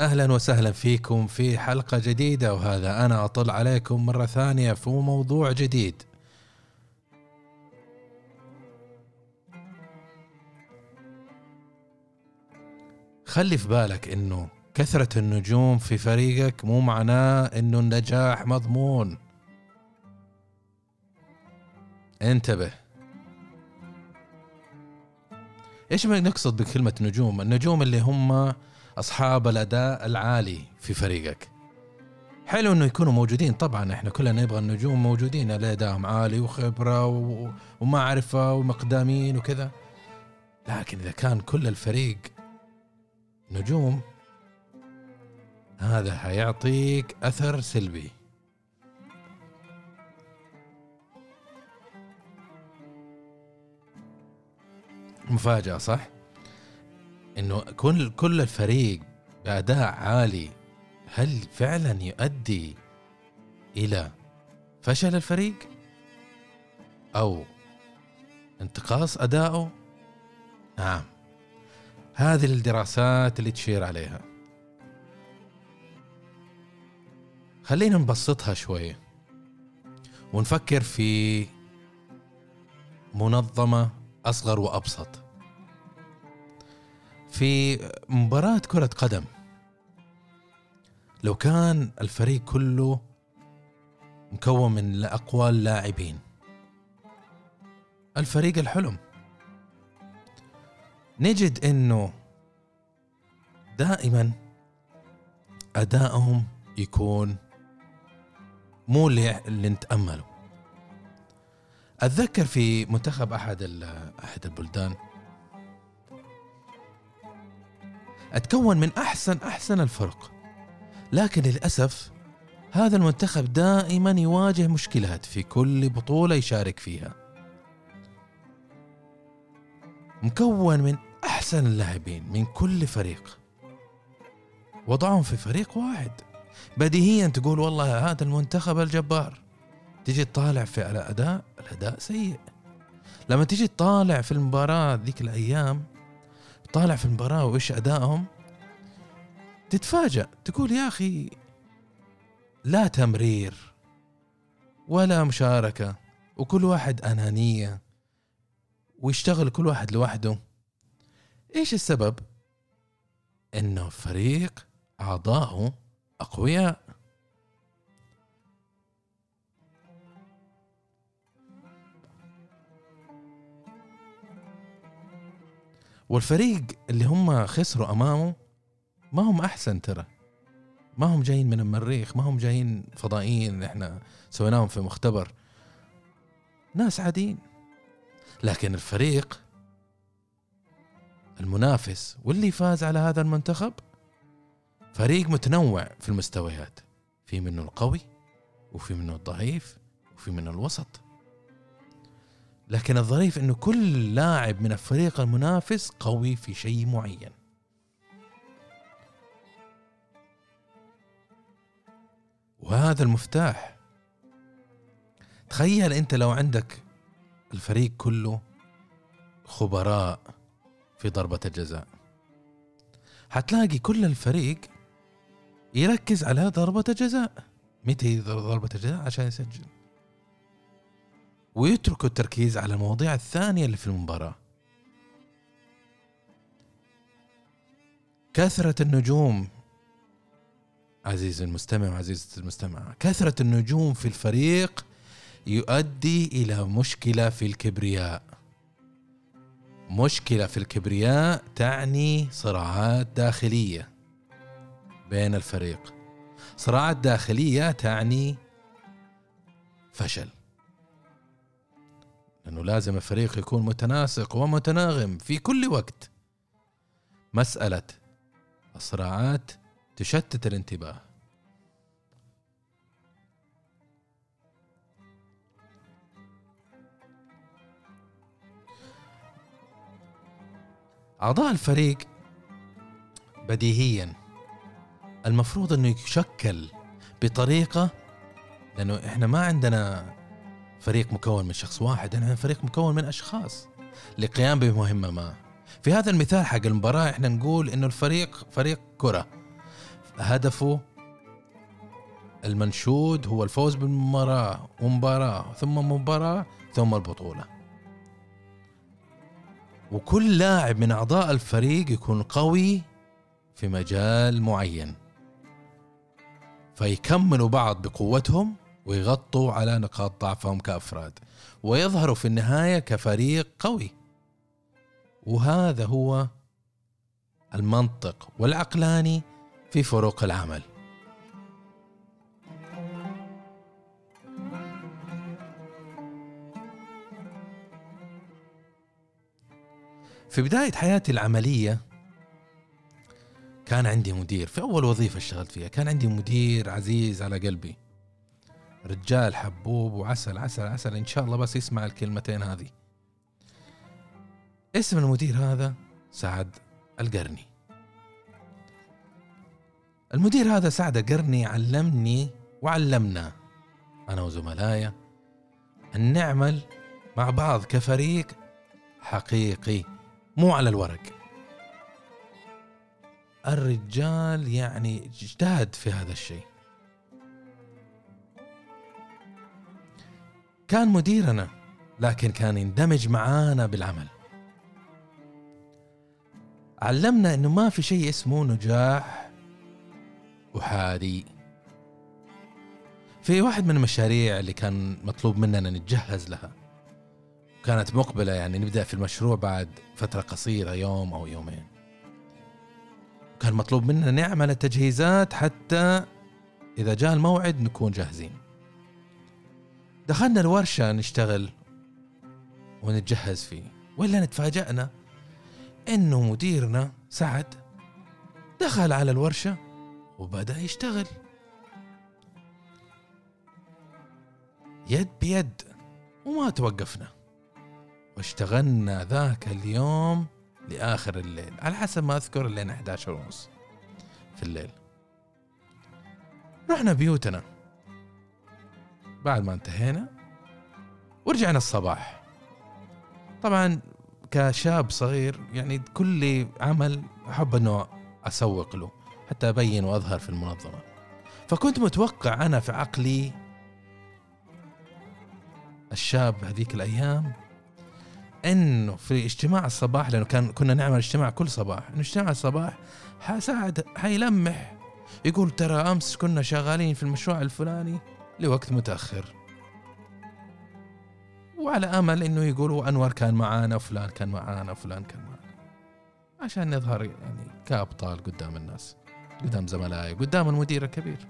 أهلا وسهلا فيكم في حلقة جديدة وهذا أنا أطل عليكم مرة ثانية في موضوع جديد. خلي في بالك إنه كثرة النجوم في فريقك مو معناه إنه النجاح مضمون. انتبه. إيش ما نقصد بكلمة نجوم؟ النجوم اللي هم أصحاب الأداء العالي في فريقك حلو إنه يكونوا موجودين طبعا إحنا كلنا نبغى النجوم موجودين اللي ادائهم عالي وخبرة. ومعرفة ومقدامين وكذا لكن إذا كان كل الفريق نجوم هذا حيعطيك أثر سلبي مفاجأة صح؟ إنه كل كل الفريق بأداء عالي هل فعلا يؤدي إلى فشل الفريق؟ أو انتقاص أدائه؟ نعم. هذه الدراسات اللي تشير عليها. خلينا نبسطها شوية ونفكر في منظمة أصغر وأبسط. في مباراة كرة قدم. لو كان الفريق كله مكون من أقوى اللاعبين الفريق الحلم. نجد إنه دائما أدائهم يكون مو اللي, اللي نتأمله. أتذكر في منتخب أحد أحد البلدان أتكون من أحسن أحسن الفرق. لكن للأسف هذا المنتخب دائما يواجه مشكلات في كل بطولة يشارك فيها. مكون من أحسن اللاعبين من كل فريق. وضعهم في فريق واحد. بديهيا تقول والله هذا المنتخب الجبار. تجي تطالع في الاداء الأداء سيء. لما تجي تطالع في المباراة ذيك الأيام طالع في المباراة وإيش أدائهم؟ تتفاجأ تقول يا أخي لا تمرير ولا مشاركة وكل واحد أنانية ويشتغل كل واحد لوحده. إيش السبب؟ إنه فريق أعضاؤه أقوياء. والفريق اللي هم خسروا أمامه ما هم أحسن ترى. ما هم جايين من المريخ ما هم جايين فضائيين إحنا سويناهم في مختبر. ناس عاديين. لكن الفريق المنافس واللي فاز على هذا المنتخب فريق متنوع في المستويات. في منه القوي وفي منه الضعيف وفي منه الوسط. لكن الظريف إنه كل لاعب من الفريق المنافس قوي في شيء معين. وهذا المفتاح. تخيل أنت لو عندك الفريق كله خبراء في ضربة الجزاء. حتلاقي كل الفريق يركز على ضربة الجزاء متى ضربة الجزاء عشان يسجل. ويتركوا التركيز على المواضيع الثانية اللي في المباراة. كثرة النجوم عزيزي المستمع وعزيزتي المستمعة كثرة النجوم في الفريق يؤدي إلى مشكلة في الكبرياء. مشكلة في الكبرياء تعني صراعات داخلية بين الفريق. صراعات داخلية تعني فشل. لأنه لازم الفريق يكون متناسق ومتناغم في كل وقت. مسألة الصراعات تشتت الانتباه. أعضاء الفريق بديهيا. المفروض إنه يشكل بطريقة لأنه إحنا ما عندنا فريق مكون من شخص واحد إحنا فريق مكون من أشخاص لقيام بمهمة ما. في هذا المثال حق المباراة إحنا نقول إنه الفريق فريق كرة. هدفه المنشود هو الفوز بالمباراة ومباراة ثم مباراة ثم البطولة. وكل لاعب من أعضاء الفريق يكون قوي في مجال معين. فيكملوا بعض بقوتهم ويغطوا على نقاط ضعفهم كأفراد ويظهروا في النهاية كفريق قوي. وهذا هو المنطق والعقلاني في فروق العمل. في بداية حياتي العملية كان عندي مدير في أول وظيفة اشتغلت فيها كان عندي مدير عزيز على قلبي. رجال حبوب وعسل عسل عسل إن شاء الله بس يسمع الكلمتين هذه. اسم المدير هذا سعد القرني. المدير هذا سعد القرني علمني وعلمنا أنا وزملائي أن نعمل مع بعض كفريق حقيقي مو على الورق. الرجال يعني اجتهد في هذا الشيء. كان مديرنا لكن كان يندمج معانا بالعمل. علمنا إنه ما في شيء اسمه نجاح احادي في واحد من المشاريع اللي كان مطلوب مننا نتجهز لها كانت مقبلة يعني نبدأ في المشروع بعد فترة قصيرة يوم أو يومين. كان مطلوب منا نعمل التجهيزات حتى إذا جاء الموعد نكون جاهزين. دخلنا الورشة نشتغل ونتجهز فيه. ولا نتفاجأنا إنه مديرنا سعد دخل على الورشة وبدأ يشتغل. يد بيد وما توقفنا. واشتغلنا ذاك اليوم لآخر الليل على حسب ما أذكر لين 11 ونص في الليل. رحنا بيوتنا. بعد ما انتهينا ورجعنا الصباح. طبعا كشاب صغير يعني كل عمل أحب أنه أسوق له حتى أبين وأظهر في المنظمة. فكنت متوقع أنا في عقلي الشاب هذيك الأيام إنه في اجتماع الصباح لأنه كان كنا نعمل اجتماع كل صباح. إنه اجتماع الصباح حساعد حيلمح. يقول ترى أمس كنا شغالين في المشروع الفلاني لوقت متأخر. وعلى آمل إنه يقولوا انور كان معانا وفلان كان معانا وفلان كان معانا. عشان نظهر يعني كأبطال قدام الناس قدام زملائي قدام المدير الكبير.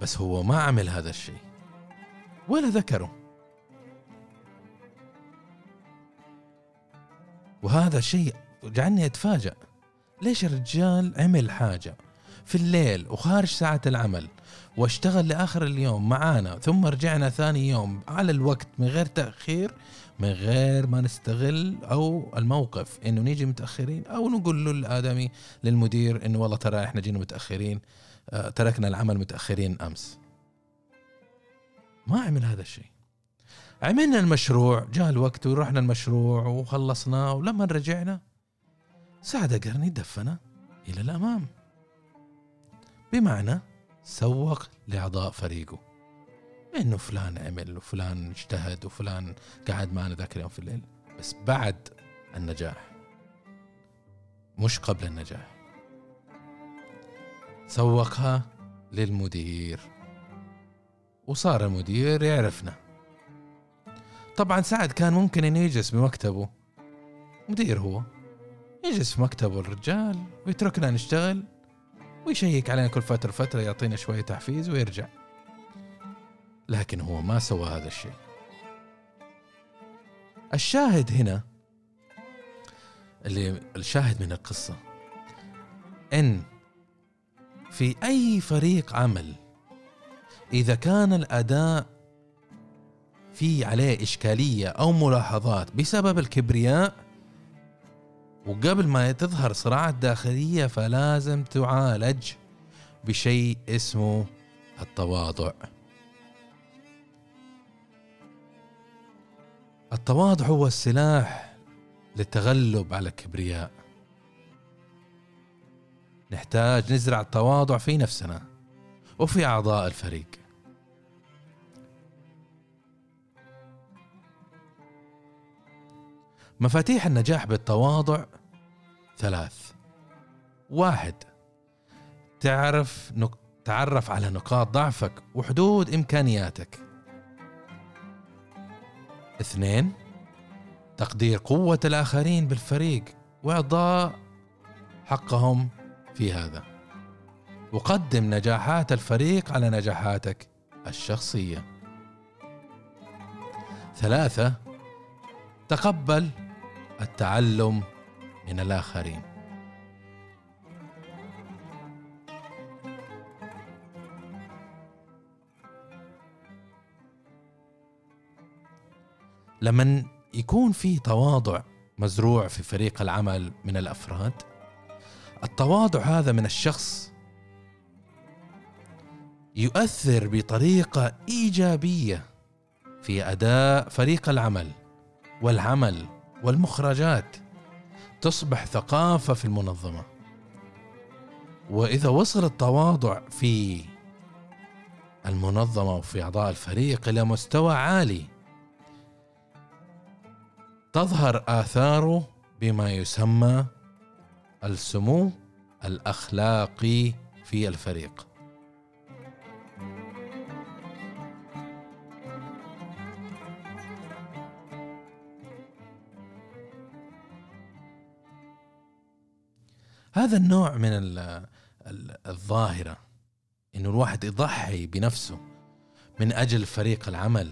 بس هو ما عمل هذا الشيء ولا ذكره. وهذا شيء جعلني أتفاجأ. ليش الرجال عمل حاجة في الليل وخارج ساعة العمل واشتغل لآخر اليوم معانا ثم رجعنا ثاني يوم على الوقت من غير تأخير من غير ما نستغل أو الموقف إنه نيجي متأخرين أو نقول له للمدير إنه والله ترى إحنا جينا متأخرين آه، تركنا العمل متأخرين أمس. ما عمل هذا الشيء. عملنا المشروع جاء الوقت ورحنا المشروع وخلصناه ولما رجعنا سعد قرني دفنا إلى الأمام. بمعنى سوق لأعضاء فريقه. إنه فلان عمل وفلان اجتهد وفلان قعد معنا ذاك اليوم في الليل. بس بعد النجاح. مش قبل النجاح. سوقها للمدير. وصار المدير يعرفنا. طبعا سعد كان ممكن إنه يجلس بمكتبه. مدير هو. يجلس في مكتبه الرجال ويتركنا نشتغل ويشيك علينا كل فترة فترة يعطينا شوية تحفيز ويرجع. لكن هو ما سوى هذا الشيء. الشاهد هنا اللي الشاهد من القصة إن في أي فريق عمل إذا كان الأداء في عليه إشكالية أو ملاحظات بسبب الكبرياء وقبل ما تظهر صراعات داخلية فلازم تعالج بشيء اسمه التواضع. التواضع هو السلاح للتغلب على الكبرياء. نحتاج نزرع التواضع في نفسنا وفي أعضاء الفريق. مفاتيح النجاح بالتواضع. ثلاث. واحد. تعرف نك... تعرف على نقاط ضعفك وحدود إمكانياتك. اثنين. تقدير قوة الآخرين بالفريق وإعطاء حقهم في هذا. وقدم نجاحات الفريق على نجاحاتك الشخصية. ثلاثة. تقبل التعلم من الآخرين. لما يكون في تواضع مزروع في فريق العمل من الأفراد التواضع هذا من الشخص يؤثر بطريقة إيجابية في أداء فريق العمل والعمل والمخرجات تصبح ثقافة في المنظمة. وإذا وصل التواضع في المنظمة وفي أعضاء الفريق إلى مستوى عالي تظهر آثاره بما يسمى السمو الأخلاقي في الفريق. هذا النوع من الظاهرة إنه الواحد يضحي بنفسه من أجل فريق العمل.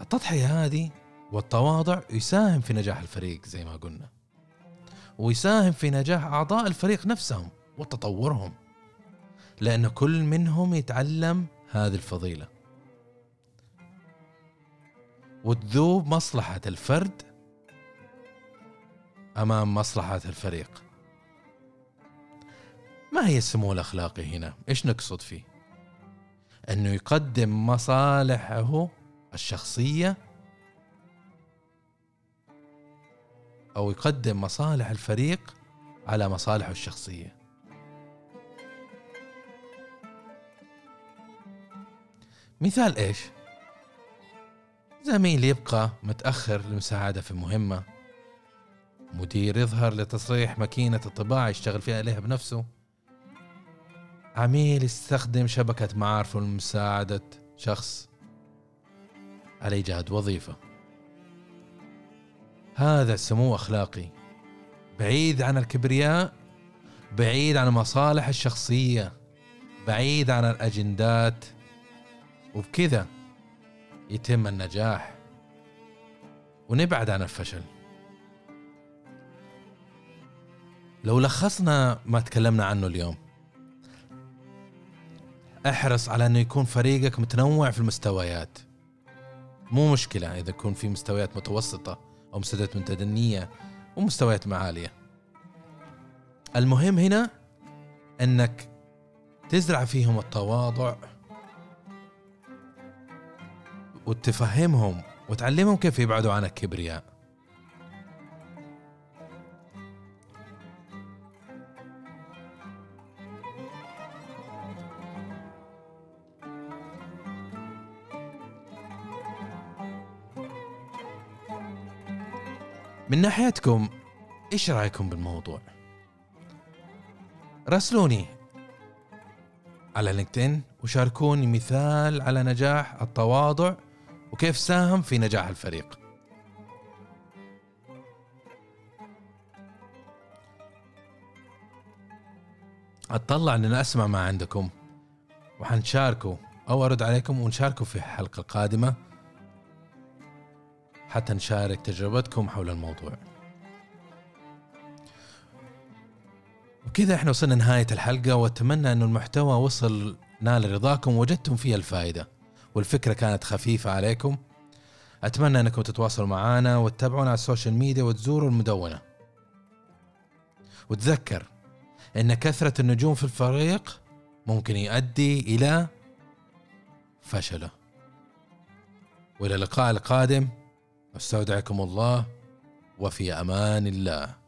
التضحية هذه والتواضع يساهم في نجاح الفريق زي ما قلنا ويساهم في نجاح أعضاء الفريق نفسهم وتطورهم لأن كل منهم يتعلم هذه الفضيلة. وتذوب مصلحة الفرد أمام مصلحة الفريق ما هي السمو الأخلاقي هنا؟ إيش نقصد فيه؟ أنه يقدم مصالحه الشخصية أو يقدم مصالح الفريق على مصالحه الشخصية مثال إيش؟ زميل يبقى متأخر للمساعدة في مهمة مدير يظهر لتصريح ماكينة الطباعة يشتغل فيها عليها بنفسه. عميل يستخدم شبكة معارفه لمساعدة شخص. على إيجاد وظيفة. هذا سمو أخلاقي. بعيد عن الكبرياء بعيد عن المصالح الشخصية بعيد عن الأجندات. وبكذا يتم النجاح. ونبعد عن الفشل. لو لخصنا ما تكلمنا عنه اليوم. احرص على انه يكون فريقك متنوع في المستويات. مو مشكلة إذا يكون في مستويات متوسطة أو مستويات متدنية ومستويات معالية. المهم هنا أنك تزرع فيهم التواضع وتفهمهم وتعلمهم كيف يبعدوا عن الكبرياء. من ناحيتكم إيش رأيكم بالموضوع؟ راسلوني على لينكدين وشاركوني مثال على نجاح التواضع وكيف ساهم في نجاح الفريق. اتطلع ان أسمع ما عندكم. وحنشاركه أو أرد عليكم ونشاركه في الحلقة القادمة. حتى نشارك تجربتكم حول الموضوع. وكذا إحنا وصلنا نهاية الحلقة وأتمنى إنه المحتوى وصل نال رضاكم وجدتم فيه الفائدة والفكرة كانت خفيفة عليكم. أتمنى إنكم تتواصلوا معنا وتتابعونا على السوشيال ميديا وتزوروا المدونة. وتذكر إن كثرة النجوم في الفريق ممكن يؤدي إلى فشله. وإلى اللقاء القادم. أستودعكم الله وفي أمان الله.